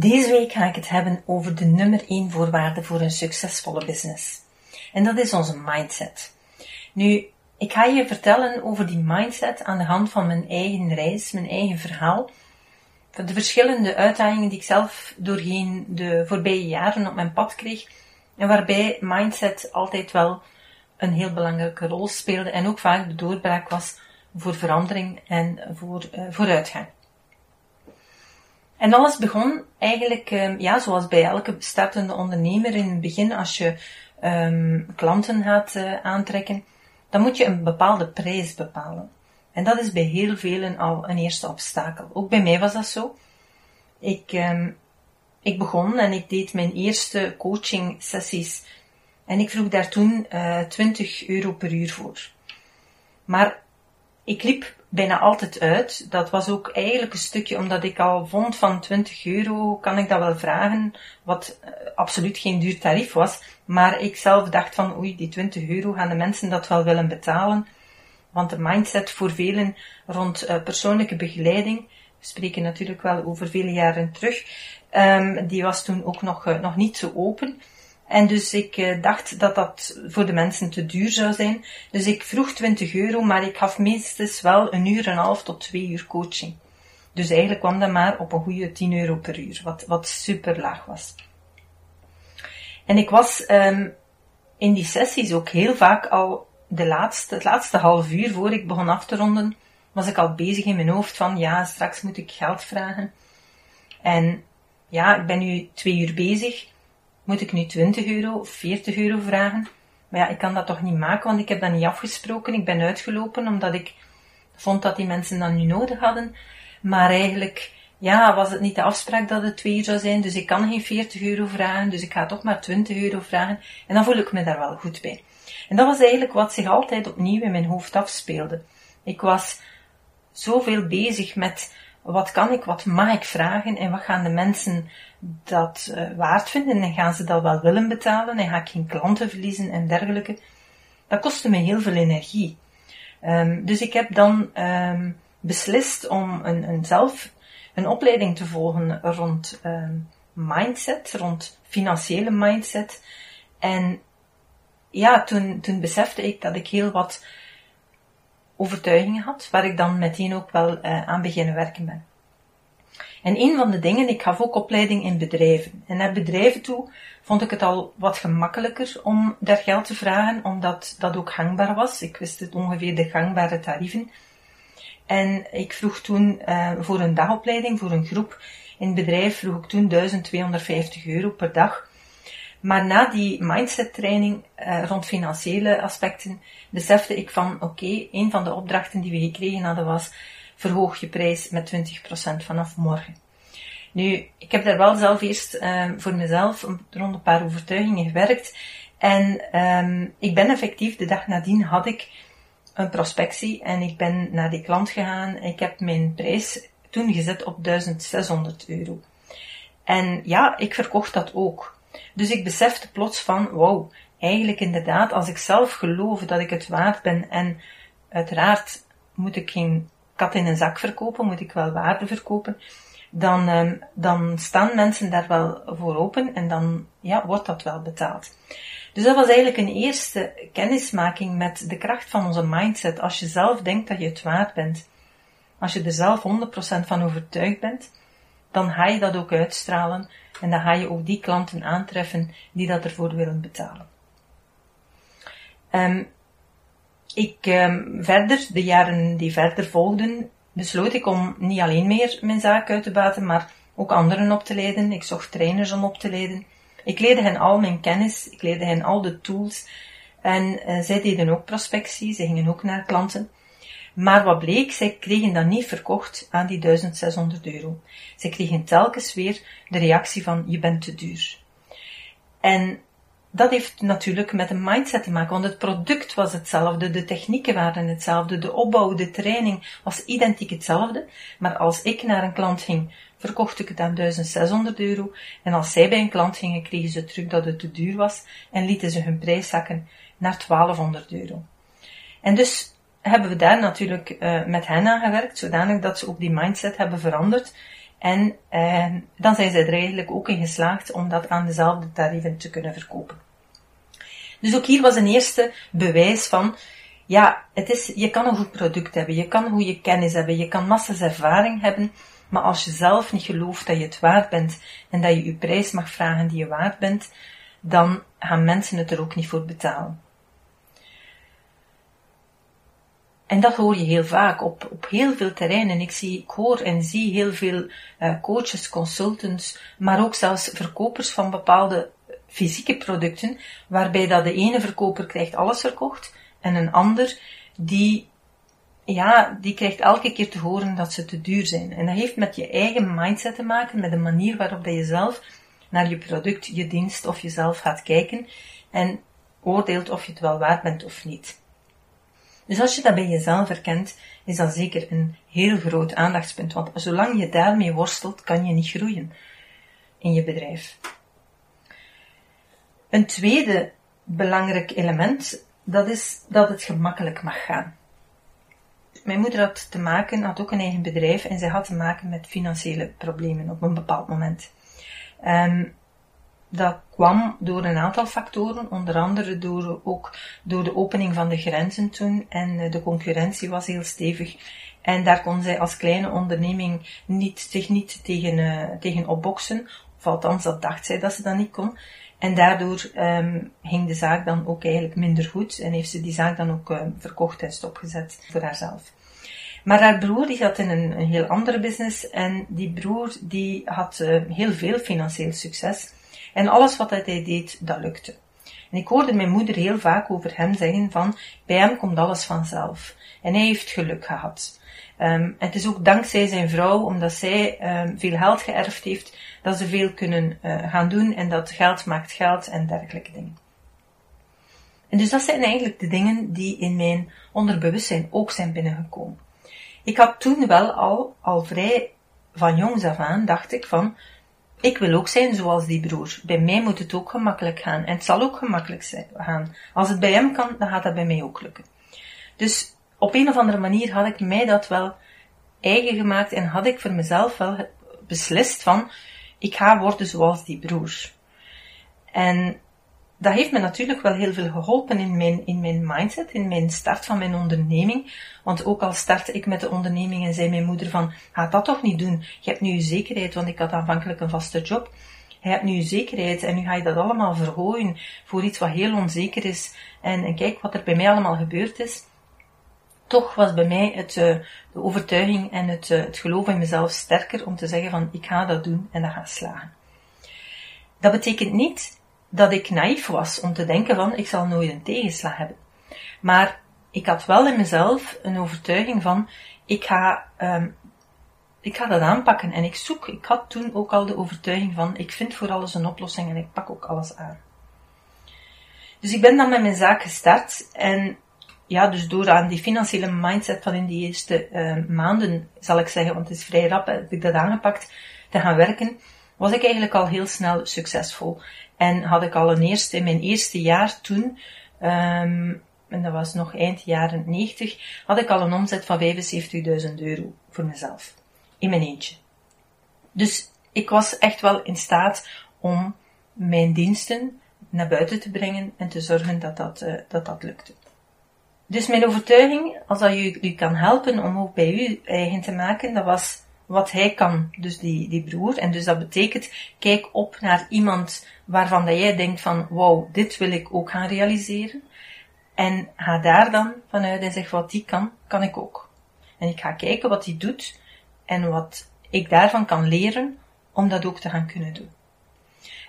Deze week ga ik het hebben over de nummer 1 voorwaarde voor een succesvolle business. En dat is onze mindset. Nu, ik ga je vertellen over die mindset aan de hand van mijn eigen reis, mijn eigen verhaal. Van de verschillende uitdagingen die ik zelf doorheen de voorbije jaren op mijn pad kreeg. En waarbij mindset altijd wel een heel belangrijke rol speelde en ook vaak de doorbraak was voor verandering en voor uh, vooruitgang. En alles begon eigenlijk, ehm, ja, zoals bij elke startende ondernemer in het begin, als je um, klanten gaat uh, aantrekken, dan moet je een bepaalde prijs bepalen. En dat is bij heel velen al een eerste obstakel. Ook bij mij was dat zo. Ik, um, ik begon en ik deed mijn eerste coaching sessies en ik vroeg daar toen uh, eh, 20 euro per uur voor. Maar ik liep bijna altijd uit. Dat was ook eigenlijk een stukje omdat ik al vond van 20 euro kan ik dat wel vragen, wat uh, absoluut geen duur tarief was. Maar ik zelf dacht van oei, die 20 euro gaan de mensen dat wel willen betalen. Want de mindset voor velen rond uh, persoonlijke begeleiding, we spreken natuurlijk wel over vele jaren terug, um, die was toen ook nog, uh, nog niet zo open. En dus ik uh, dacht dat dat voor de mensen te duur zou zijn. Dus ik vroeg 20 euro, maar ik gaf meestal wel een uur en een half tot twee uur coaching. Dus eigenlijk kwam dat maar op een goede 10 euro per uur, wat, wat super laag was. En ik was um, in die sessies ook heel vaak al de laatste, het laatste half uur voor ik begon af te ronden, was ik al bezig in mijn hoofd van ja, straks moet ik geld vragen. En ja, ik ben nu twee uur bezig moet ik nu 20 euro of 40 euro vragen? Maar ja, ik kan dat toch niet maken, want ik heb dat niet afgesproken. Ik ben uitgelopen omdat ik vond dat die mensen dat nu nodig hadden. Maar eigenlijk, ja, was het niet de afspraak dat het 2 uur zou zijn, dus ik kan geen 40 euro vragen, dus ik ga toch maar 20 euro vragen. En dan voel ik me daar wel goed bij. En dat was eigenlijk wat zich altijd opnieuw in mijn hoofd afspeelde. Ik was zoveel bezig met wat kan ik, wat mag ik vragen en wat gaan de mensen dat uh, waard vinden en gaan ze dat wel willen betalen en ga ik geen klanten verliezen en dergelijke. Dat kostte me heel veel energie. Um, dus ik heb dan um, beslist om een, een, zelf een opleiding te volgen rond um, mindset, rond financiële mindset. En ja, toen, toen besefte ik dat ik heel wat overtuigingen had, waar ik dan meteen ook wel uh, aan beginnen werken ben. En een van de dingen, ik gaf ook opleiding in bedrijven. En naar bedrijven toe vond ik het al wat gemakkelijker om daar geld te vragen, omdat dat ook gangbaar was. Ik wist het ongeveer de gangbare tarieven. En ik vroeg toen uh, voor een dagopleiding, voor een groep in het bedrijf, vroeg ik toen 1250 euro per dag. Maar na die mindset training uh, rond financiële aspecten besefte ik van oké, okay, een van de opdrachten die we gekregen hadden was verhoog je prijs met 20% vanaf morgen. Nu, ik heb daar wel zelf eerst uh, voor mezelf rond een paar overtuigingen gewerkt. En um, ik ben effectief, de dag nadien had ik een prospectie en ik ben naar die klant gegaan. Ik heb mijn prijs toen gezet op 1600 euro. En ja, ik verkocht dat ook. Dus ik besefte plots van, wow, eigenlijk inderdaad, als ik zelf geloof dat ik het waard ben en uiteraard moet ik geen kat in een zak verkopen, moet ik wel waarde verkopen, dan, um, dan staan mensen daar wel voor open en dan ja, wordt dat wel betaald. Dus dat was eigenlijk een eerste kennismaking met de kracht van onze mindset. Als je zelf denkt dat je het waard bent, als je er zelf 100% van overtuigd bent, dan ga je dat ook uitstralen en dan ga je ook die klanten aantreffen die dat ervoor willen betalen. Um, ik, um, verder, de jaren die verder volgden, besloot ik om niet alleen meer mijn zaak uit te baten, maar ook anderen op te leiden. Ik zocht trainers om op te leiden. Ik leerde hen al mijn kennis, ik leerde hen al de tools. En uh, zij deden ook prospectie, ze gingen ook naar klanten. Maar wat bleek, zij kregen dat niet verkocht aan die 1600 euro. Zij kregen telkens weer de reactie van, je bent te duur. En dat heeft natuurlijk met een mindset te maken, want het product was hetzelfde, de technieken waren hetzelfde, de opbouw, de training was identiek hetzelfde. Maar als ik naar een klant ging, verkocht ik het aan 1600 euro. En als zij bij een klant gingen, kregen ze terug dat het te duur was en lieten ze hun prijs zakken naar 1200 euro. En dus hebben we daar natuurlijk uh, met hen aan gewerkt, zodanig dat ze ook die mindset hebben veranderd. En uh, dan zijn ze er eigenlijk ook in geslaagd om dat aan dezelfde tarieven te kunnen verkopen. Dus ook hier was een eerste bewijs van, ja, het is, je kan een goed product hebben, je kan goede kennis hebben, je kan massas ervaring hebben, maar als je zelf niet gelooft dat je het waard bent en dat je je prijs mag vragen die je waard bent, dan gaan mensen het er ook niet voor betalen. En dat hoor je heel vaak op, op heel veel terreinen. Ik, zie, ik hoor en zie heel veel uh, coaches, consultants, maar ook zelfs verkopers van bepaalde fysieke producten, waarbij dat de ene verkoper krijgt alles verkocht en een ander die, ja, die krijgt elke keer te horen dat ze te duur zijn. En dat heeft met je eigen mindset te maken, met de manier waarop dat je zelf naar je product, je dienst of jezelf gaat kijken en oordeelt of je het wel waard bent of niet. Dus als je dat bij jezelf herkent, is dat zeker een heel groot aandachtspunt, want zolang je daarmee worstelt, kan je niet groeien in je bedrijf. Een tweede belangrijk element, dat is dat het gemakkelijk mag gaan. Mijn moeder had te maken, had ook een eigen bedrijf en zij had te maken met financiële problemen op een bepaald moment. Um, dat kwam door een aantal factoren, onder andere door, ook door de opening van de grenzen toen en eh, de concurrentie was heel stevig. En daar kon zij als kleine onderneming niet, zich niet tegen, uh, tegen opboksen, of althans dat dacht zij dat ze dat niet kon. En daardoor um, ging de zaak dan ook eigenlijk minder goed en heeft ze die zaak dan ook uh, verkocht en stopgezet voor haarzelf. Maar haar broer die zat in een, heel andere business en die broer die had uh, heel veel financieel succes. En alles wat hij deed, dat lukte. En ik hoorde mijn moeder heel vaak over hem zeggen van, bij hem komt alles vanzelf. En hij heeft geluk gehad. Um, het is ook dankzij zijn vrouw, omdat zij um, veel geld geërfd heeft, dat ze veel kunnen uh, gaan doen en dat geld maakt geld en dergelijke dingen. En dus dat zijn eigenlijk de dingen die in mijn onderbewustzijn ook zijn binnengekomen. Ik had toen wel al, al vrij van jongs af aan, dacht ik van, ik wil ook zijn zoals die broer. Bij mij moet het ook gemakkelijk gaan. En het zal ook gemakkelijk zijn, gaan. Als het bij hem kan, dan gaat dat bij mij ook lukken. Dus op een of andere manier had ik mij dat wel eigen gemaakt en had ik voor mezelf wel beslist van, ik ga worden zoals die broer. En dat heeft me natuurlijk wel heel veel geholpen in mijn, in mijn mindset, in mijn start van mijn onderneming. Want ook al startte ik met de onderneming en zei mijn moeder van, ga dat toch niet doen. Je hebt nu je zekerheid, want ik had aanvankelijk een vaste job. Je hebt nu je zekerheid en nu ga je dat allemaal vergooien voor iets wat heel onzeker is. En, kijk wat er bij mij allemaal gebeurd is. Toch was bij mij het, uh, de overtuiging en het, uh, het geloof in mezelf sterker om te zeggen van, ik ga dat doen en dat gaat slagen. Dat betekent niet dat ik naïef was om te denken van ik zal nooit een tegenslag hebben. Maar ik had wel in mezelf een overtuiging van ik ga, um, ik ga dat aanpakken en ik zoek. Ik had toen ook al de overtuiging van ik vind voor alles een oplossing en ik pak ook alles aan. Dus ik ben dan met mijn zaak gestart en ja, dus door aan die financiële mindset van in die eerste uh, maanden, zal ik zeggen, want het is vrij rap, heb ik dat aangepakt, te gaan werken, was ik eigenlijk al heel snel succesvol. En had ik al een eerste, in mijn eerste jaar toen, um, en dat was nog eind jaren 90, had ik al een omzet van 75.000 euro voor mezelf. In mijn eentje. Dus ik was echt wel in staat om mijn diensten naar buiten te brengen en te zorgen dat dat, uh, dat, dat lukte. Dus mijn overtuiging, als dat u, u kan helpen om ook bij u eigen te maken, dat was wat hij kan, dus die, die broer. En dus dat betekent, kijk op naar iemand waarvan dat jij denkt van, wauw, dit wil ik ook gaan realiseren. En ga daar dan vanuit en zeg, wat die kan, kan ik ook. En ik ga kijken wat hij doet en wat ik daarvan kan leren om dat ook te gaan kunnen doen.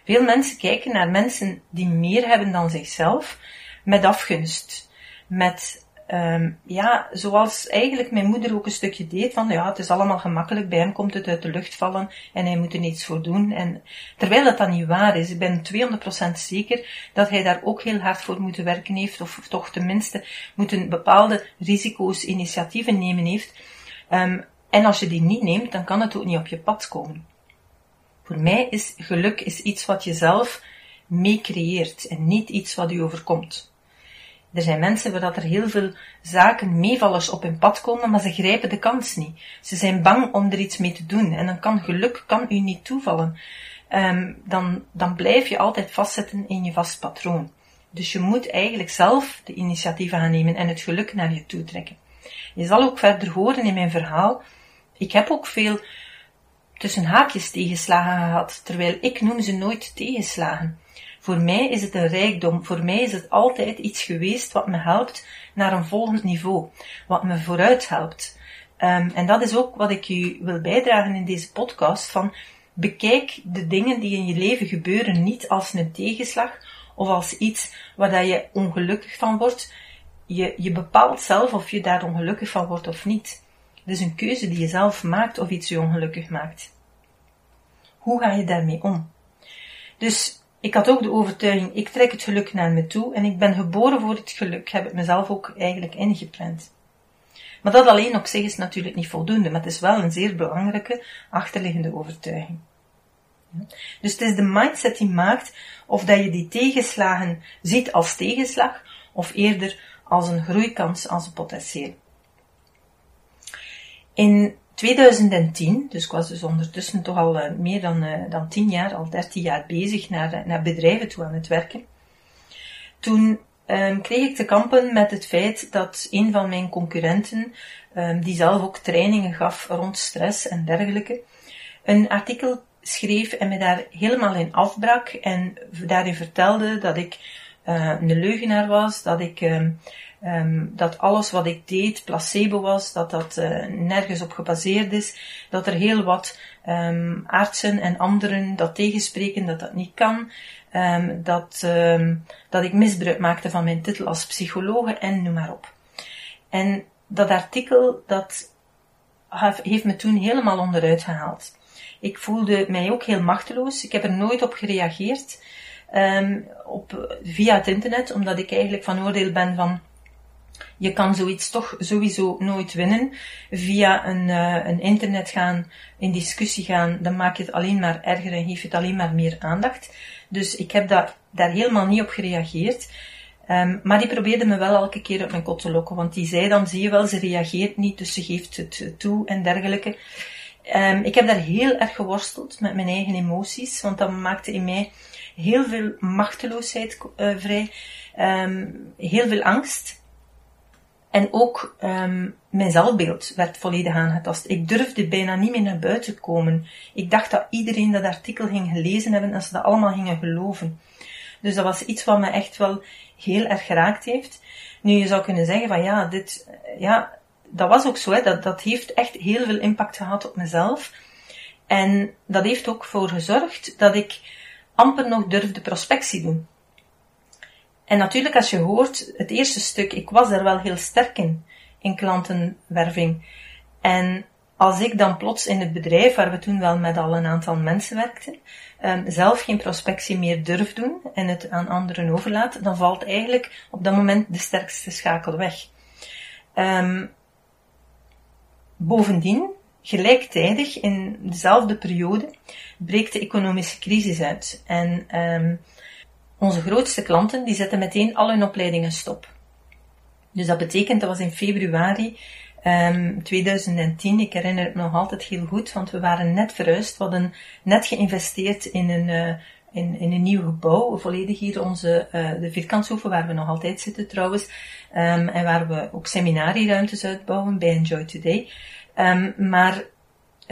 Veel mensen kijken naar mensen die meer hebben dan zichzelf met afgunst, met um, ja, zoals eigenlijk mijn moeder ook een stukje deed, van ja, het is allemaal gemakkelijk, bij hem komt het uit de lucht vallen en hij moet er niets voor doen. En terwijl dat dan niet waar is, ik ben 200% zeker dat hij daar ook heel hard voor moeten werken heeft, of toch tenminste moeten bepaalde risico's, initiatieven nemen heeft. Um, en als je die niet neemt, dan kan het ook niet op je pad komen. Voor mij is geluk is iets wat je zelf mee creëert en niet iets wat u overkomt. Er zijn mensen waar dat er heel veel zaken, meevallers op hun pad komen, maar ze grijpen de kans niet. Ze zijn bang om er iets mee te doen en dan kan geluk kan u niet toevallen. Um, dan, dan blijf je altijd vastzitten in je vast patroon. Dus je moet eigenlijk zelf de initiatieven gaan nemen en het geluk naar je toe trekken. Je zal ook verder horen in mijn verhaal. Ik heb ook veel tussen haakjes tegenslagen gehad, terwijl ik noem ze nooit tegenslagen. Voor mij is het een rijkdom. Voor mij is het altijd iets geweest wat me helpt naar een volgend niveau. Wat me vooruit helpt. Um, en dat is ook wat ik u wil bijdragen in deze podcast. Van bekijk de dingen die in je leven gebeuren niet als een tegenslag of als iets waar je ongelukkig van wordt. Je, je bepaalt zelf of je daar ongelukkig van wordt of niet. Het is een keuze die je zelf maakt of iets je ongelukkig maakt. Hoe ga je daarmee om? Dus ik had ook de overtuiging, ik trek het geluk naar me toe en ik ben geboren voor het geluk, heb ik mezelf ook eigenlijk ingepland. Maar dat alleen op zich is natuurlijk niet voldoende, maar het is wel een zeer belangrijke achterliggende overtuiging. Dus het is de mindset die maakt of dat je die tegenslagen ziet als tegenslag of eerder als een groeikans, als een potentieel. In 2010, dus ik was dus ondertussen toch al uh, meer dan, uh, dan 10 jaar, al 13 jaar bezig naar, eh, naar bedrijven toe aan het werken. Toen um, kreeg ik te kampen met het feit dat een van mijn concurrenten, um, die zelf ook trainingen gaf rond stress en dergelijke, een artikel schreef en me daar helemaal in afbrak en daarin vertelde dat ik een leugenaar was, dat ik um, um, dat alles wat ik deed placebo was, dat dat uh, nergens op gebaseerd is, dat er heel wat um, artsen en anderen dat tegenspreken, dat dat niet kan, um, dat, dat ik misbruik maakte van mijn titel als psychologe en noem maar op. En dat artikel, dat heeft me toen helemaal onderuit gehaald. Ik voelde mij ook heel machteloos. Ik heb er nooit op gereageerd. Op, via het internet, omdat ik eigenlijk van oordeel ben van je kan zoiets toch sowieso nooit winnen. Via een, uh, een internet gaan, in discussie gaan, dan maak je het alleen maar erger en geef je het alleen maar meer aandacht. Dus ik heb daar, daar helemaal niet op gereageerd. Um, maar die probeerde me wel elke keer op mijn kot te lokken, want die zei dan, zie je wel, ze reageert niet, dus ze geeft het toe en dergelijke. Um, ik heb daar heel erg geworsteld met mijn eigen emoties, want dat maakte in mij heel veel machteloosheid uh, vrij, um, heel veel angst. En ook um, mijn zelfbeeld werd volledig aangetast. Ik durfde bijna niet meer naar buiten komen. Ik dacht dat iedereen dat artikel ging gelezen hebben en ze dat allemaal gingen geloven. Dus dat was iets wat me echt wel heel erg geraakt heeft. Nu, je zou kunnen zeggen van ja, dit, ja, dat was ook zo, hè. Dat, dat heeft echt heel veel impact gehad op mezelf. En dat heeft ook voor gezorgd dat ik amper nog durfde prospectie doen. En natuurlijk, als je hoort, het eerste stuk, ik was er wel heel sterk in, in klantenwerving. En als ik dan plots in het bedrijf, waar we toen wel met al een aantal mensen werkten, um, zelf geen prospectie meer durf doen en het aan anderen overlaat, dan valt eigenlijk op dat moment de sterkste schakel weg. Um, bovendien, gelijktijdig, in dezelfde periode, breekt de economische crisis uit. En um, onze grootste klanten die zetten meteen al hun opleidingen stop. Dus dat betekent, dat was in februari um, ehm, 2010, ik herinner het nog altijd heel goed, want we waren net verhuisd, we hadden net geïnvesteerd in een, uh, in, in een nieuw gebouw, volledig hier onze, uh, de Vierkantshoeven, waar we nog altijd zitten trouwens, um, en waar we ook seminarieruimtes uitbouwen bij Enjoy Today. Um, maar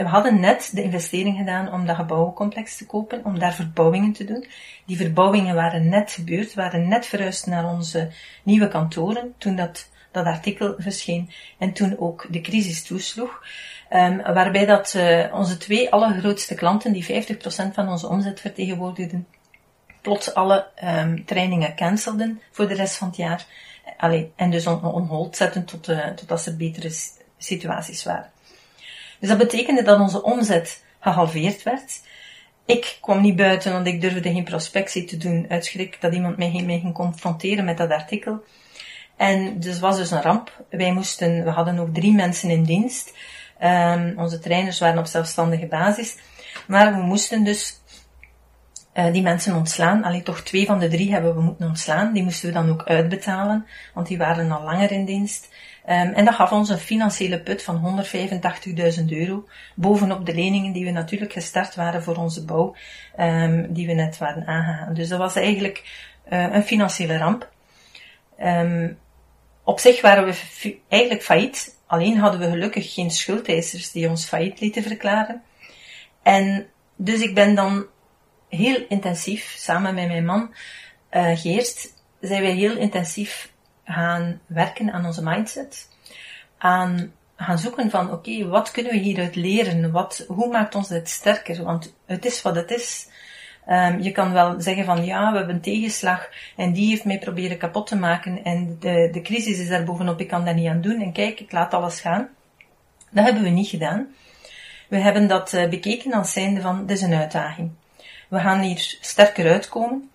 we hadden net de investering gedaan om dat gebouwencomplex te kopen, om daar verbouwingen te doen. Die verbouwingen waren net gebeurd, waren net verhuisd naar onze nieuwe kantoren toen dat, dat artikel verscheen en toen ook de crisis toesloeg. Um, waarbij dat uh, onze twee allergrootste klanten, die 50% van onze omzet vertegenwoordigden, plots alle um, trainingen cancelden voor de rest van het jaar allee, en dus on, hold zetten tot, uh, totdat er betere situaties waren. Dus dat betekende dat onze omzet gehalveerd werd. Ik kwam niet buiten, want ik durfde geen prospectie te doen, uit dat iemand mij ging confronteren met dat artikel. En dus was dus een ramp. Wij moesten, we hadden nog drie mensen in dienst. Um, onze trainers waren op zelfstandige basis. Maar we moesten dus uh, die mensen ontslaan. Alleen toch twee van de drie hebben we moeten ontslaan. Die moesten we dan ook uitbetalen, want die waren al langer in dienst. Um, en dat gaf ons een financiële put van 185.000 euro, bovenop de leningen die we natuurlijk gestart waren voor onze bouw, um, die we net waren aangegaan. Dus dat was eigenlijk uh, een financiële ramp. Um, op zich waren we eigenlijk failliet, alleen hadden we gelukkig geen schuldeisers die ons failliet lieten verklaren. En dus ik ben dan heel intensief, samen met mijn man uh, Geert, zijn wij heel intensief gaan werken aan onze mindset. Aan gaan zoeken van, oké, wat kunnen we hieruit leren? Wat, hoe maakt ons dit sterker? Want het is wat het is. Um, je kan wel zeggen van, ja, we hebben een tegenslag en die heeft mij proberen kapot te maken en de, de crisis is daar bovenop, ik kan daar niet aan doen en kijk, ik laat alles gaan. Dat hebben we niet gedaan. We hebben dat uh, bekeken als zijnde van, dit is een uitdaging. We gaan hier sterker uitkomen.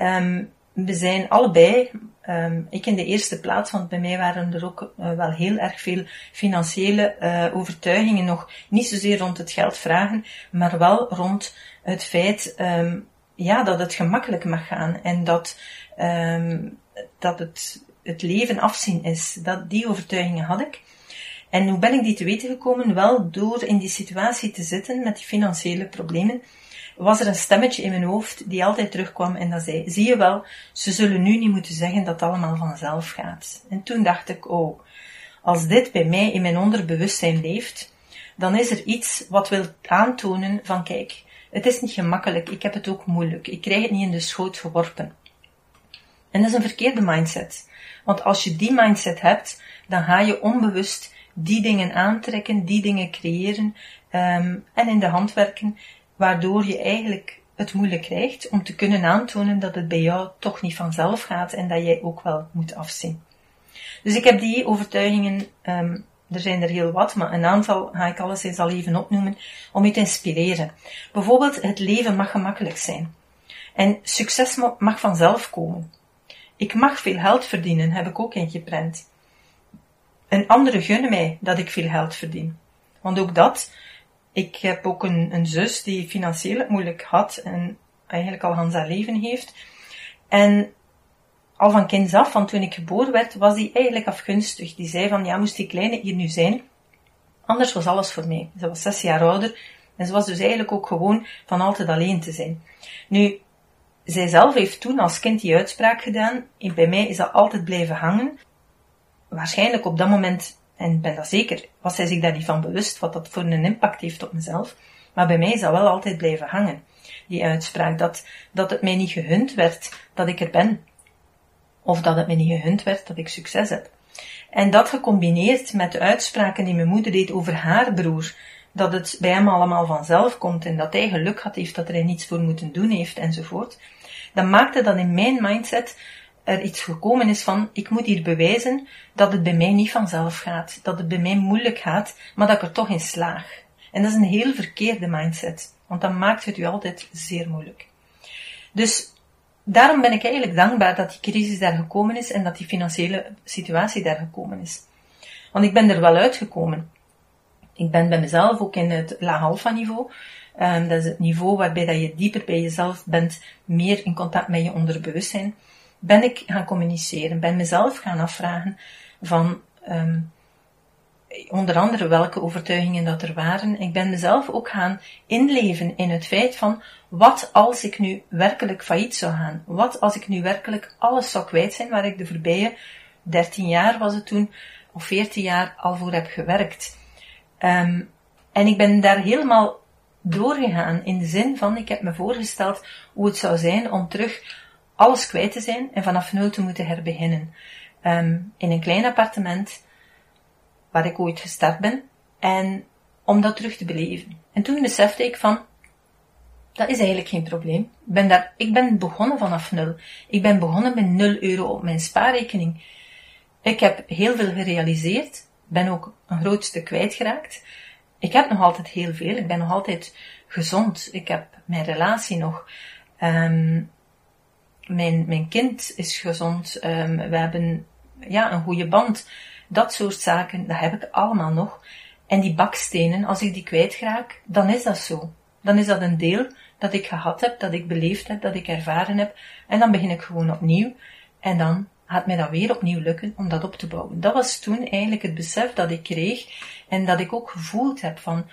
Um, we zijn allebei, um, ik in de eerste plaats, want bij mij waren er ook uh, wel heel erg veel financiële uh, overtuigingen nog, niet zozeer rond het geld vragen, maar wel rond het feit um, ja, dat het gemakkelijk mag gaan en dat, um, dat het, het leven afzien is. Dat, die overtuigingen had ik. En hoe ben ik die te weten gekomen? Wel door in die situatie te zitten met die financiële problemen was er een stemmetje in mijn hoofd die altijd terugkwam en dat zei, zie je wel, ze zullen nu niet moeten zeggen dat het allemaal vanzelf gaat. En toen dacht ik, oh, als dit bij mij in mijn onderbewustzijn leeft, dan is er iets wat wil aantonen van kijk, het is niet gemakkelijk, ik heb het ook moeilijk, ik krijg het niet in de schoot geworpen. En dat is een verkeerde mindset. Want als je die mindset hebt, dan ga je onbewust die dingen aantrekken, die dingen creëren um, en in de hand werken waardoor je eigenlijk het moeilijk krijgt om te kunnen aantonen dat het bij jou toch niet vanzelf gaat en dat jij ook wel moet afzien. Dus ik heb die overtuigingen, um, er zijn er heel wat, maar een aantal ga ik alleszins al even opnoemen, om je te inspireren. Bijvoorbeeld, het leven mag gemakkelijk zijn. En succes mag vanzelf komen. Ik mag veel geld verdienen, heb ik ook ingeprent. En anderen gunnen mij dat ik veel geld verdien. Want ook dat ik heb ook een, een zus die financieel moeilijk had en eigenlijk al Hans haar leven heeft. En al van kinds af, van toen ik geboren werd, was die eigenlijk afgunstig. Die zei van, ja, moest die kleine hier nu zijn? Anders was alles voor mij. Ze was zes jaar ouder en ze was dus eigenlijk ook gewoon van altijd alleen te zijn. Nu, zij zelf heeft toen als kind die uitspraak gedaan. Bij mij is dat altijd blijven hangen. Waarschijnlijk op dat moment en ben dat zeker, was zij zich daar niet van bewust wat dat voor een impact heeft op mezelf. Maar bij mij is dat wel altijd blijven hangen. Die uitspraak dat, dat het mij niet gehund werd dat ik er ben. Of dat het mij niet gehund werd dat ik succes heb. En dat gecombineerd met de uitspraken die mijn moeder deed over haar broer, dat het bij hem allemaal vanzelf komt en dat hij geluk had heeft dat er hij niets voor moeten doen heeft enzovoort, dan maakte dat in mijn mindset er iets gekomen is van, ik moet hier bewijzen dat het bij mij niet vanzelf gaat, dat het bij mij moeilijk gaat, maar dat ik er toch in slaag. En dat is een heel verkeerde mindset, want dan maakt het u altijd zeer moeilijk. Dus daarom ben ik eigenlijk dankbaar dat die crisis daar gekomen is en dat die financiële situatie daar gekomen is. Want ik ben er wel uitgekomen. Ik ben bij mezelf ook in het laag alpha niveau. Um, dat is het niveau waarbij dat je dieper bij jezelf bent, meer in contact met je onderbewustzijn ben ik gaan communiceren, ben mezelf gaan afvragen van um, onder andere welke overtuigingen dat er waren. Ik ben mezelf ook gaan inleven in het feit van wat als ik nu werkelijk failliet zou gaan? Wat als ik nu werkelijk alles zou kwijt zijn waar ik de voorbije 13 jaar was het toen, of 14 jaar al voor heb gewerkt. Um, en ik ben daar helemaal doorgegaan in de zin van ik heb me voorgesteld hoe het zou zijn om terug alles kwijt te zijn en vanaf nul te moeten herbeginnen. Um, in een klein appartement waar ik ooit gestart ben en om dat terug te beleven. En toen besefte ik van, dat is eigenlijk geen probleem. Ik ben, daar, ik ben begonnen vanaf nul. Ik ben begonnen met 0 euro op mijn spaarrekening. Ik heb heel veel gerealiseerd, ben ook een groot stuk kwijtgeraakt. Ik heb nog altijd heel veel, ik ben nog altijd gezond, ik heb mijn relatie nog. Um, mijn, kind is gezond, um, we hebben ja, een goede band. Dat soort zaken, dat heb ik allemaal nog. En die bakstenen, als ik die kwijtraak, dan is dat zo. Dan is dat een deel dat ik gehad heb, dat ik beleefd heb, dat ik ervaren heb. En dan begin ik gewoon opnieuw. En dan gaat mij dat weer opnieuw lukken om dat op te bouwen. Dat was toen eigenlijk het besef dat ik kreeg en dat ik ook gevoeld heb van,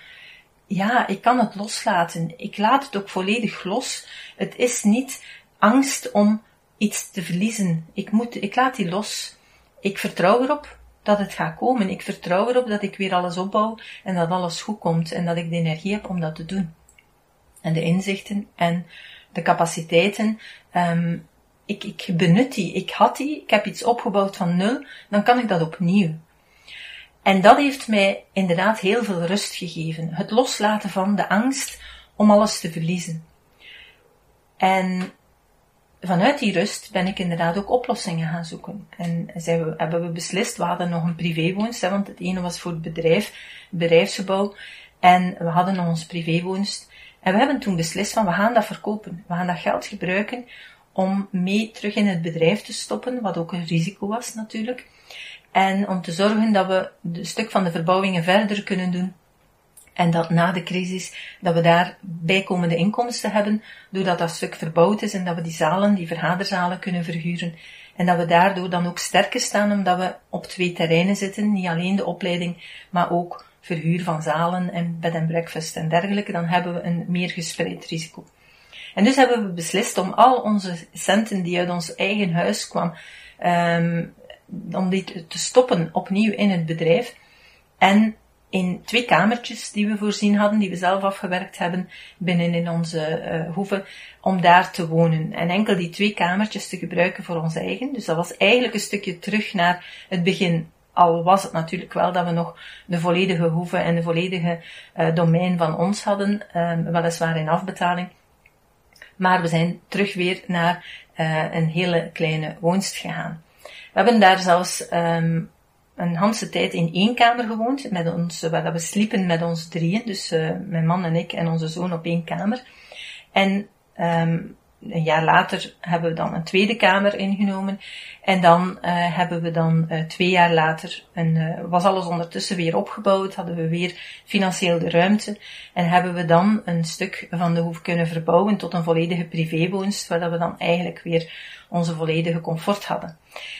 ja, ik kan het loslaten. Ik laat het ook volledig los. Het is niet angst om iets te verliezen. Ik moet, ik laat die los. Ik vertrouw erop dat het gaat komen. Ik vertrouw erop dat ik weer alles opbouw en dat alles goed komt en dat ik de energie heb om dat te doen. En de inzichten en de capaciteiten. Um, ik, ik benut die. Ik had die. Ik heb iets opgebouwd van nul. Dan kan ik dat opnieuw. En dat heeft mij inderdaad heel veel rust gegeven. Het loslaten van de angst om alles te verliezen. En vanuit die rust ben ik inderdaad ook oplossingen gaan zoeken. En we, hebben we beslist, we hadden nog een privéwoonst, want het ene was voor het bedrijf, bedrijfsgebouw, en we hadden nog ons privéwoonst. En we hebben toen beslist van, we gaan dat verkopen. We gaan dat geld gebruiken om mee terug in het bedrijf te stoppen, wat ook een risico was natuurlijk. En om te zorgen dat we een stuk van de verbouwingen verder kunnen doen en dat na de crisis, dat we daar bijkomende inkomsten hebben, doordat dat stuk verbouwd is en dat we die zalen, die vergaderzalen kunnen verhuren. En dat we daardoor dan ook sterker staan, omdat we op twee terreinen zitten. Niet alleen de opleiding, maar ook verhuur van zalen en bed en breakfast en dergelijke. Dan hebben we een meer gespreid risico. En dus hebben we beslist om al onze centen die uit ons eigen huis kwamen, um, om die te stoppen opnieuw in het bedrijf. En in twee kamertjes die we voorzien hadden, die we zelf afgewerkt hebben binnen in onze uh, hoeve, om daar te wonen. En enkel die twee kamertjes te gebruiken voor ons eigen. Dus dat was eigenlijk een stukje terug naar het begin. Al was het natuurlijk wel dat we nog de volledige hoeve en de volledige uh, domein van ons hadden, um, weliswaar in afbetaling. Maar we zijn terug weer naar uh, een hele kleine woonst gegaan. We hebben daar zelfs um, een hele tijd in één kamer gewoond, met ons, waar we sliepen met ons drieën, dus uh, mijn man en ik en onze zoon op één kamer. En um, een jaar later hebben we dan een tweede kamer ingenomen. En dan uh, hebben we dan uh, twee jaar later, een, uh, was alles ondertussen weer opgebouwd, hadden we weer financieel de ruimte. En hebben we dan een stuk van de hoef kunnen verbouwen tot een volledige privéwoonst, waar we dan eigenlijk weer onze volledige comfort hadden.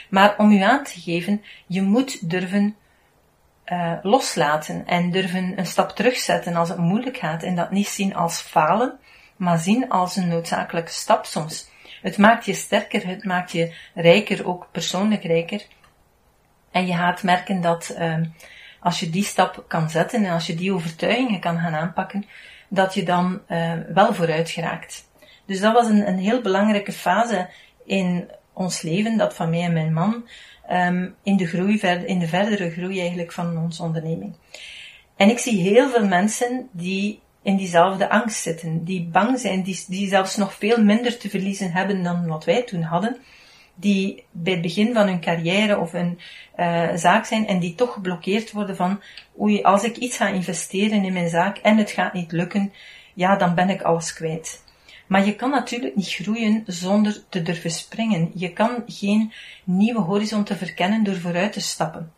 Maar om u aan te geven, je moet durven loslaten en durven een stap terugzetten als het moeilijk gaat en dat niet zien als falen, maar zien als een noodzakelijke stap soms. Het maakt je sterker, het maakt je rijker, ook persoonlijk rijker. En je gaat merken dat uh, als je die stap kan zetten en als je die overtuigingen kan gaan aanpakken, dat je dan uh, wel vooruit geraakt. Dus dat was een, een heel belangrijke fase in ons leven, dat van mij en mijn man, um, in, de groei, in de verdere groei eigenlijk van onze onderneming. En ik zie heel veel mensen die in diezelfde angst zitten, die bang zijn, die, zelfs nog veel minder te verliezen hebben dan wat wij toen hadden, die bij het begin van hun carrière of een uh, zaak zijn en die toch geblokkeerd worden van, oei, als ik iets ga investeren in mijn zaak en het gaat niet lukken, ja, dan ben ik alles kwijt. Maar je kan natuurlijk niet groeien zonder te durven springen. Je kan geen nieuwe horizonten verkennen door vooruit te stappen.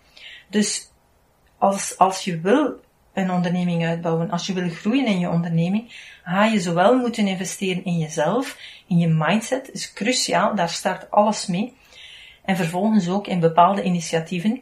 Dus als, als je wil een onderneming uitbouwen. Als je wil groeien in je onderneming, ga je zowel moeten investeren in jezelf, in je mindset, is cruciaal, daar start alles mee. En vervolgens ook in bepaalde initiatieven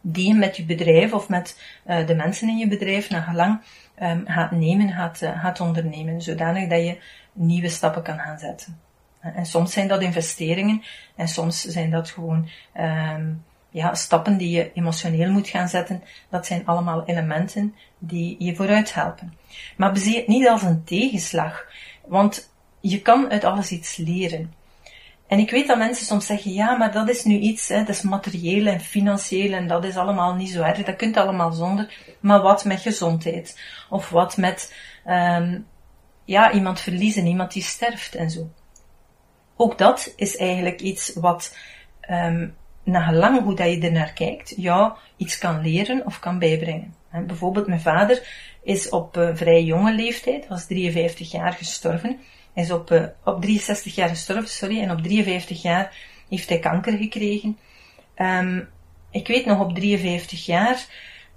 die je met je bedrijf of met uh, de mensen in je bedrijf naar gelang um, gaat nemen, gaat, uh, gaat ondernemen, zodanig dat je nieuwe stappen kan gaan zetten. En soms zijn dat investeringen en soms zijn dat gewoon um, ja, stappen die je emotioneel moet gaan zetten, dat zijn allemaal elementen die je vooruit helpen. Maar bezie het niet als een tegenslag, want je kan uit alles iets leren. En ik weet dat mensen soms zeggen, ja, maar dat is nu iets, hè, dat is materieel en financieel en dat is allemaal niet zo erg, dat kunt allemaal zonder. Maar wat met gezondheid? Of wat met, um, ja, iemand verliezen, iemand die sterft en zo. Ook dat is eigenlijk iets wat um, naar gelang hoe dat je er naar kijkt, jou iets kan leren of kan bijbrengen. En bijvoorbeeld mijn vader is op uh, vrij jonge leeftijd, was 53 jaar gestorven. Is op, uh, op 63 jaar gestorven, sorry, en op 53 jaar heeft hij kanker gekregen. Um, ik weet nog op 53 jaar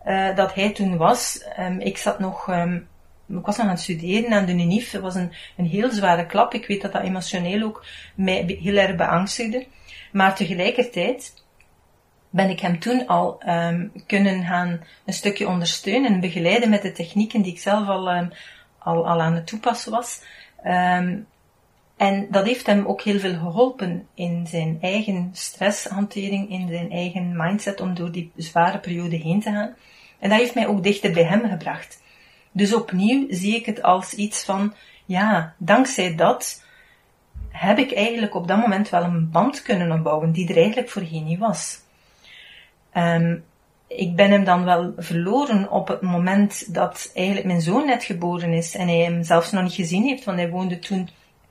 uh, dat hij toen was. Um, ik zat nog, um, ik was nog aan het studeren aan de UNIF. Het was een, een heel zware klap. Ik weet dat dat emotioneel ook mij heel erg beangstigde. Maar tegelijkertijd ben ik hem toen al um, kunnen gaan een stukje ondersteunen en begeleiden met de technieken die ik zelf al, um, al, al aan het toepassen was. Um, en dat heeft hem ook heel veel geholpen in zijn eigen stresshantering, in zijn eigen mindset om door die zware periode heen te gaan. En dat heeft mij ook dichter bij hem gebracht. Dus opnieuw zie ik het als iets van, ja, dankzij dat heb ik eigenlijk op dat moment wel een band kunnen opbouwen die er eigenlijk voorheen niet was. Um, ik ben hem dan wel verloren op het moment dat eigenlijk mijn zoon net geboren is en hij hem zelfs nog niet gezien heeft, want hij woonde toen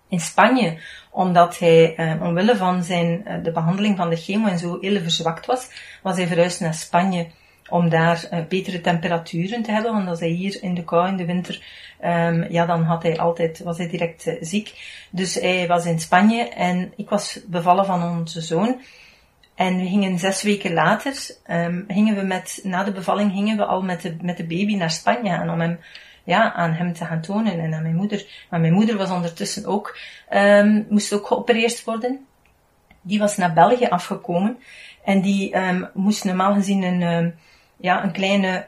in Spanje, omdat hij uh, omwille van zijn, uh, de behandeling van de chemo en zo heel verzwakt was, was hij verhuisd naar Spanje om daar uh, betere temperaturen te hebben, want als hij hier in de kou in de winter, um, ja, dan had hij altijd, was hij direct ziek. Dus hij was in Spanje en ik was bevallen van onze zoon. En we gingen zes weken later, um, gingen we met, na de bevalling gingen we al met de, met de baby naar Spanje gaan om hem, ja, aan hem te gaan tonen en aan mijn moeder. Maar mijn moeder was ondertussen ook, um, moest ook geopereerd worden. Die was naar België afgekomen en die moest normaal gezien een, ja, een kleine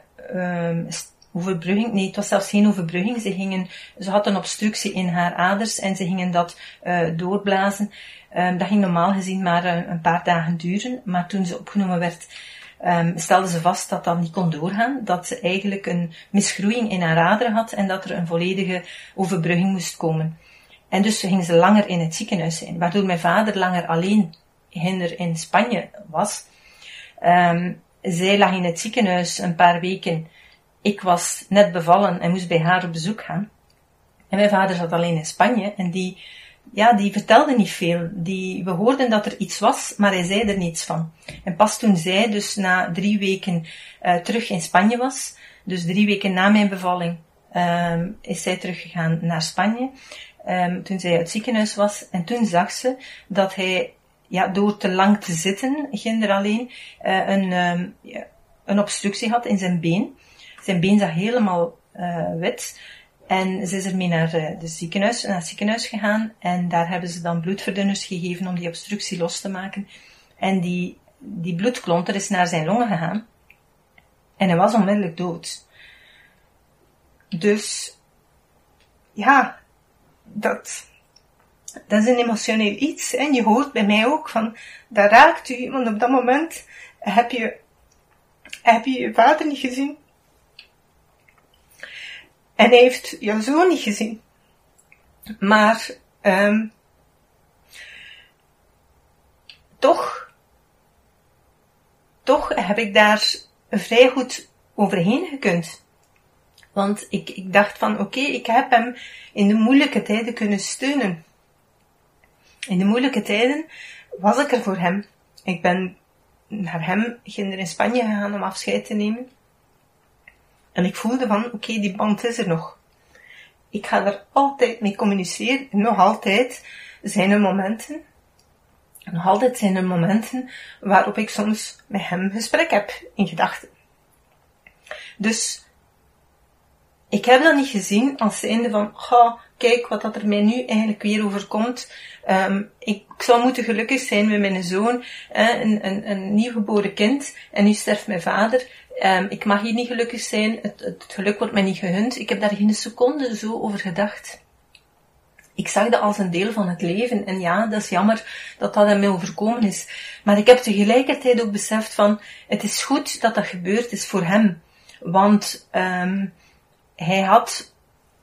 overbrugging, nee, het was zelfs geen overbrugging. Ze gingen, ze had een obstructie in haar aders en ze gingen dat uh, doorblazen. Um, dat ging normaal gezien maar een paar dagen duren, maar toen ze opgenomen werd, um, stelde ze vast dat dat niet kon doorgaan, dat ze eigenlijk een misgroeiing in haar aderen had en dat er een volledige overbrugging moest komen. En dus ging ze langer in het ziekenhuis zijn, waardoor mijn vader langer alleen hinder in Spanje was. Um, zij lag in het ziekenhuis een paar weken ik was net bevallen en moest bij haar op bezoek gaan. En mijn vader zat alleen in Spanje en die, ja, die vertelde niet veel. Die, we hoorden dat er iets was, maar hij zei er niets van. En pas toen zij dus na drie weken uh, terug in Spanje was, dus drie weken na mijn bevalling, um, is zij teruggegaan naar Spanje. Um, toen zij uit het ziekenhuis was. En toen zag ze dat hij, ja, door te lang te zitten, ging er alleen, uh, een, um, een obstructie had in zijn been. Zijn been zag helemaal uh, wit. En ze is ermee naar, uh, de ziekenhuis, naar het ziekenhuis gegaan. En daar hebben ze dan bloedverdunners gegeven om die obstructie los te maken. En die, die bloedklonter is naar zijn longen gegaan. En hij was onmiddellijk dood. Dus, ja, dat, dat is een emotioneel iets. En je hoort bij mij ook van, dat raakt u, want op dat moment heb je, heb je je vader niet gezien. En hij heeft jouw zoon niet gezien. Maar um, toch, toch heb ik daar vrij goed overheen gekund. Want ik, ik dacht van oké, ik heb hem in de moeilijke tijden kunnen steunen. In de moeilijke tijden was ik er voor hem. Ik ben naar hem, ging er in Spanje gegaan om afscheid te nemen. En ik voelde van, oké, die band is er nog. Ik ga er altijd mee communiceren. En nog altijd zijn er momenten, nog altijd zijn er momenten waarop ik soms met hem gesprek heb in gedachten. Dus, ik heb dat niet gezien als zijnde van, ga, kijk wat dat er mij nu eigenlijk weer overkomt. Um, ik zou moeten gelukkig zijn met mijn zoon, een, een, een nieuwgeboren kind, en nu sterft mijn vader. Um, ik mag hier niet gelukkig zijn, het, het, geluk wordt mij niet gegund. Ik heb daar geen seconde zo over gedacht. Ik zag dat als een deel van het leven. En ja, dat is jammer dat dat aan mij overkomen is. Maar ik heb tegelijkertijd ook beseft van, het is goed dat dat gebeurd is voor hem. Want um, hij had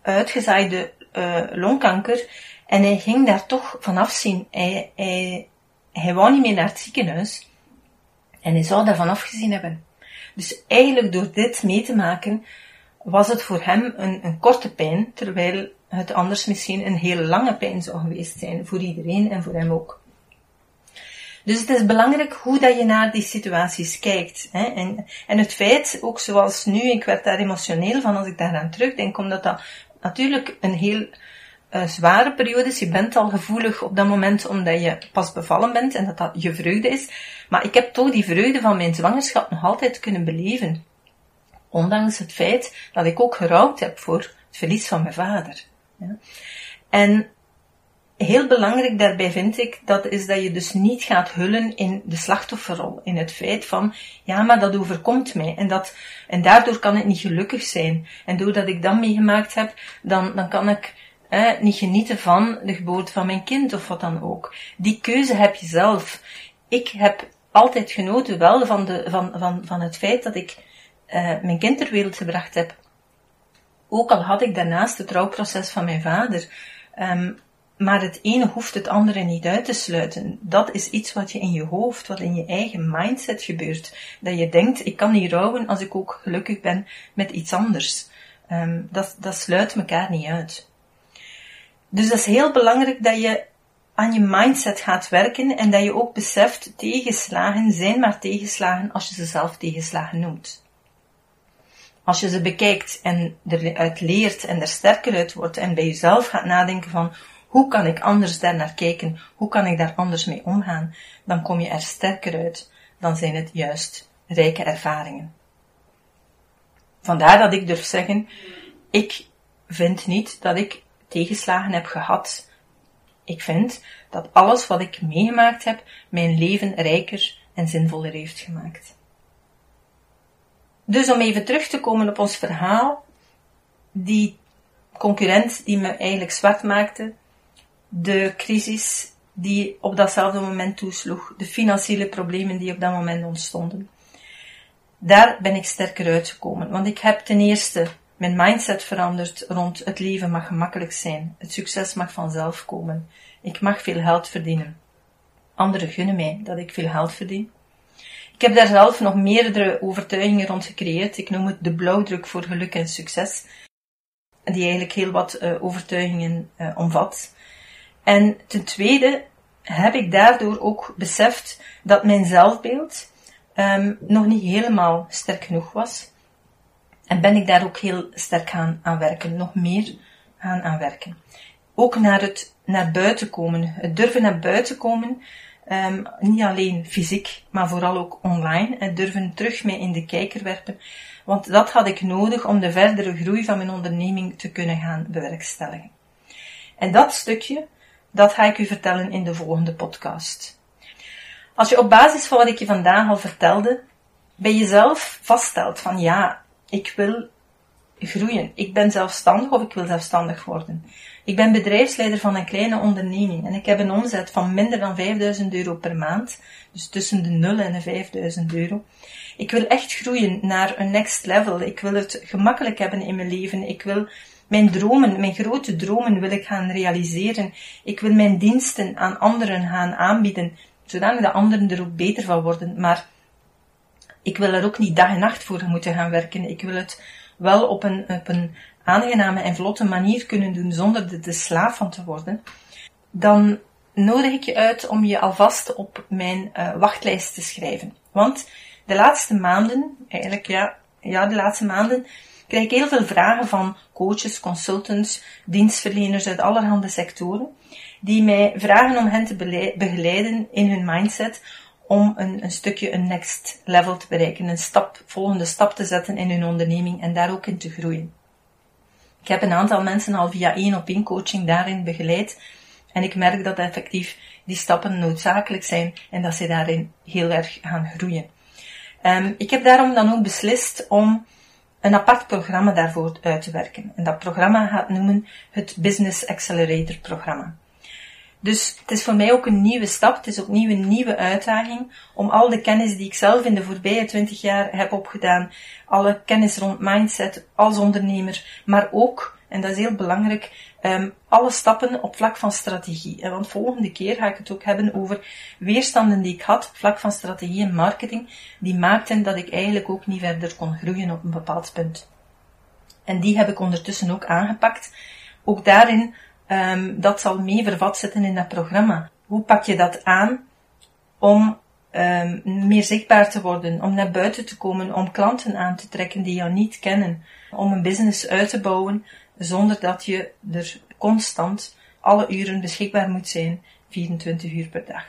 uitgezaaide uh, longkanker en hij ging daar toch vanaf zien. Hij, hij, hij wou niet meer naar het ziekenhuis. En hij zou daar vanaf gezien hebben. Dus eigenlijk door dit mee te maken, was het voor hem een, een korte pijn, terwijl het anders misschien een hele lange pijn zou geweest zijn voor iedereen en voor hem ook. Dus het is belangrijk hoe dat je naar die situaties kijkt. Hè? En, en het feit, ook zoals nu, ik werd daar emotioneel van als ik daaraan terugdenk, omdat dat natuurlijk een heel uh, zware periode is. Je bent al gevoelig op dat moment omdat je pas bevallen bent en dat dat je vreugde is. Maar ik heb toch die vreugde van mijn zwangerschap nog altijd kunnen beleven. Ondanks het feit dat ik ook gerouwd heb voor het verlies van mijn vader. En heel belangrijk daarbij vind ik, dat is dat je dus niet gaat hullen in de slachtofferrol. In het feit van, ja, maar dat overkomt mij. En, dat, en daardoor kan ik niet gelukkig zijn. En doordat ik dat meegemaakt heb, dan, dan kan ik eh, niet genieten van de geboorte van mijn kind of wat dan ook. Die keuze heb je zelf. Ik heb altijd genoten wel van, de, van, van, van het feit dat ik uh, mijn kind ter wereld gebracht heb. Ook al had ik daarnaast het trouwproces van mijn vader. Um, maar het ene hoeft het andere niet uit te sluiten. Dat is iets wat je in je hoofd, wat in je eigen mindset gebeurt. Dat je denkt, ik kan niet rouwen als ik ook gelukkig ben met iets anders. Um, dat, dat sluit elkaar niet uit. Dus dat is heel belangrijk dat je aan je mindset gaat werken en dat je ook beseft, tegenslagen zijn maar tegenslagen als je ze zelf tegenslagen noemt. Als je ze bekijkt en eruit leert en er sterker uit wordt en bij jezelf gaat nadenken van hoe kan ik anders daar naar kijken? Hoe kan ik daar anders mee omgaan? Dan kom je er sterker uit. Dan zijn het juist rijke ervaringen. Vandaar dat ik durf zeggen, ik vind niet dat ik tegenslagen heb gehad. Ik vind dat alles wat ik meegemaakt heb, mijn leven rijker en zinvoller heeft gemaakt. Dus om even terug te komen op ons verhaal, die concurrent die me eigenlijk zwart maakte, de crisis die op datzelfde moment toesloeg, de financiële problemen die op dat moment ontstonden. Daar ben ik sterker uitgekomen, want ik heb ten eerste mijn mindset veranderd rond het leven mag gemakkelijk zijn, het succes mag vanzelf komen, ik mag veel geld verdienen. Anderen gunnen mij dat ik veel geld verdien. Ik heb daar zelf nog meerdere overtuigingen rond gecreëerd. Ik noem het de blauwdruk voor geluk en succes, die eigenlijk heel wat uh, overtuigingen uh, omvat. En ten tweede heb ik daardoor ook beseft dat mijn zelfbeeld um, nog niet helemaal sterk genoeg was. En ben ik daar ook heel sterk aan, aan werken, nog meer aan aan werken. Ook naar het naar buiten komen, het durven naar buiten komen, um, niet alleen fysiek, maar vooral ook online. Het durven terug mee in de kijker werpen, want dat had ik nodig om de verdere groei van mijn onderneming te kunnen gaan bewerkstelligen. En dat stukje, dat ga ik u vertellen in de volgende podcast. Als je op basis van wat ik je vandaag al vertelde, bij jezelf vaststelt van ja, ik wil groeien. Ik ben zelfstandig of ik wil zelfstandig worden. Ik ben bedrijfsleider van een kleine onderneming en ik heb een omzet van minder dan 5000 euro per maand. Dus tussen de 0 en de 5000 euro. Ik wil echt groeien naar een next level. Ik wil het gemakkelijk hebben in mijn leven. Ik wil mijn dromen, mijn grote dromen wil ik gaan realiseren. Ik wil mijn diensten aan anderen gaan aanbieden, zodat de anderen er ook beter van worden. Maar ik wil er ook niet dag en nacht voor moeten gaan werken. Ik wil het wel op een, op een aangename en vlotte manier kunnen doen zonder er de slaaf van te worden. Dan nodig ik je uit om je alvast op mijn uh, wachtlijst te schrijven. Want de laatste maanden, eigenlijk ja, ja, de laatste maanden, krijg ik heel veel vragen van coaches, consultants, dienstverleners uit allerhande sectoren, die mij vragen om hen te begeleiden in hun mindset om een, een stukje een next level te bereiken, een stap, volgende stap te zetten in hun onderneming en daar ook in te groeien. Ik heb een aantal mensen al via één op één coaching daarin begeleid en ik merk dat effectief die stappen noodzakelijk zijn en dat ze daarin heel erg gaan groeien. Um, ik heb daarom dan ook beslist om een apart programma daarvoor uit te werken. En dat programma gaat noemen het Business Accelerator programma. Dus het is voor mij ook een nieuwe stap, het is opnieuw een nieuwe uitdaging om al de kennis die ik zelf in de voorbije twintig jaar heb opgedaan, alle kennis rond mindset als ondernemer, maar ook, en dat is heel belangrijk, um, alle stappen op vlak van strategie. En want volgende keer ga ik het ook hebben over weerstanden die ik had op vlak van strategie en marketing, die maakten dat ik eigenlijk ook niet verder kon groeien op een bepaald punt. En die heb ik ondertussen ook aangepakt. Ook daarin, um, dat zal mee vervat zitten in dat programma. Hoe pak je dat aan om um, meer zichtbaar te worden, om naar buiten te komen, om klanten aan te trekken die jou niet kennen, om een business uit te bouwen zonder dat je er constant alle uren beschikbaar moet zijn, 24 uur per dag.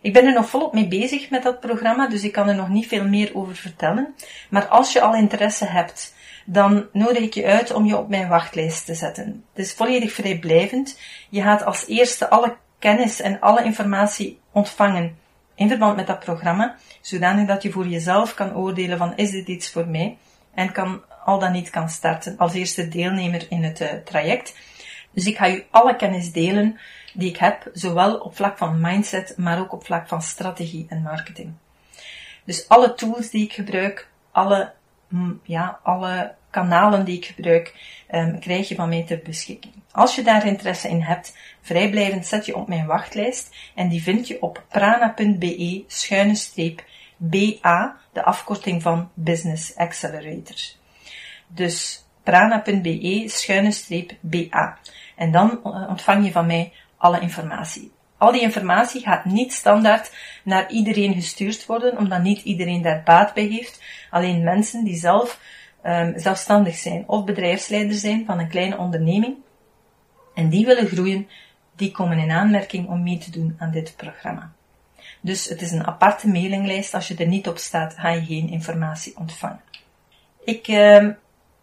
Ik ben er nog volop mee bezig met dat programma, dus ik kan er nog niet veel meer over vertellen. Maar als je al interesse hebt, dan nodig ik je uit om je op mijn wachtlijst te zetten. Het is volledig vrijblijvend. Je gaat als eerste alle kennis en alle informatie ontvangen in verband met dat programma, zodanig dat je voor jezelf kan oordelen van is dit iets voor mij en kan al dan niet kan starten als eerste deelnemer in het uh, traject. Dus ik ga je alle kennis delen die ik heb, zowel op vlak van mindset, maar ook op vlak van strategie en marketing. Dus alle tools die ik gebruik, alle, mm, ja, alle kanalen die ik gebruik, um, krijg je van mij ter beschikking. Als je daar interesse in hebt, vrijblijvend zet je op mijn wachtlijst en die vind je op prana.be schuine streep BA, de afkorting van Business Accelerator. Dus prana.be schuine streep BA. En dan eh, ontvang je van mij alle informatie. Al die informatie gaat niet standaard naar iedereen gestuurd worden, omdat niet iedereen daar baat bij heeft. Alleen mensen die zelf um, zelfstandig zijn of bedrijfsleider zijn van een kleine onderneming en die willen groeien, die komen in aanmerking om mee te doen aan dit programma. Dus het is een aparte mailinglijst. Als je er niet op staat, ga je geen informatie ontvangen. Ik uh,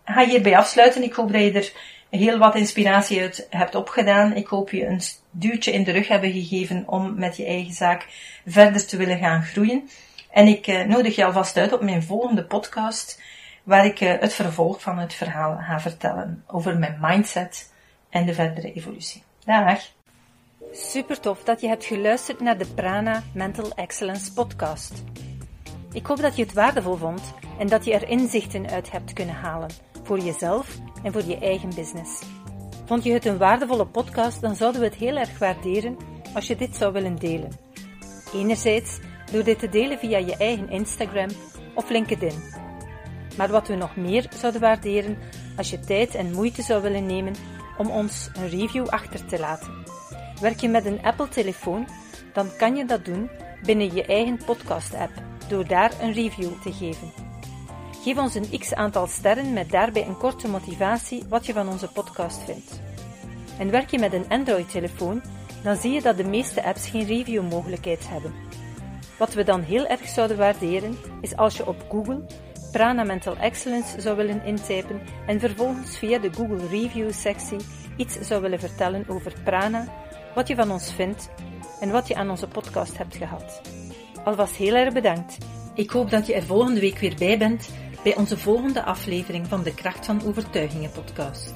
ga hierbij afsluiten. Ik hoop dat je er heel wat inspiratie uit hebt opgedaan. Ik hoop je een duwtje in de rug hebben gegeven om met je eigen zaak verder te willen gaan groeien. En ik uh, nodig je alvast uit op mijn volgende podcast, waar ik uh, het vervolg van het verhaal ga vertellen over mijn mindset en de verdere evolutie. Dag! Super tof dat je hebt geluisterd naar de Prana Mental Excellence podcast. Ik hoop dat je het waardevol vond en dat je er inzichten uit hebt kunnen halen voor jezelf en voor je eigen business. Vond je het een waardevolle podcast, dan zouden we het heel erg waarderen als je dit zou willen delen. Enerzijds door dit te delen via je eigen Instagram of LinkedIn. Maar wat we nog meer zouden waarderen als je tijd en moeite zou willen nemen om ons een review achter te laten. Werk je met een Apple-telefoon, dan kan je dat doen binnen je eigen podcast-app door daar een review te geven. Geef ons een x aantal sterren met daarbij een korte motivatie wat je van onze podcast vindt. En werk je met een Android-telefoon, dan zie je dat de meeste apps geen review-mogelijkheid hebben. Wat we dan heel erg zouden waarderen, is als je op Google Prana Mental Excellence zou willen intypen en vervolgens via de Google Review-sectie iets zou willen vertellen over Prana, wat je van ons vindt en wat je aan onze podcast hebt gehad. Alvast heel erg bedankt. Ik hoop dat je er volgende week weer bij bent bij onze volgende aflevering van de Kracht van Overtuigingen podcast.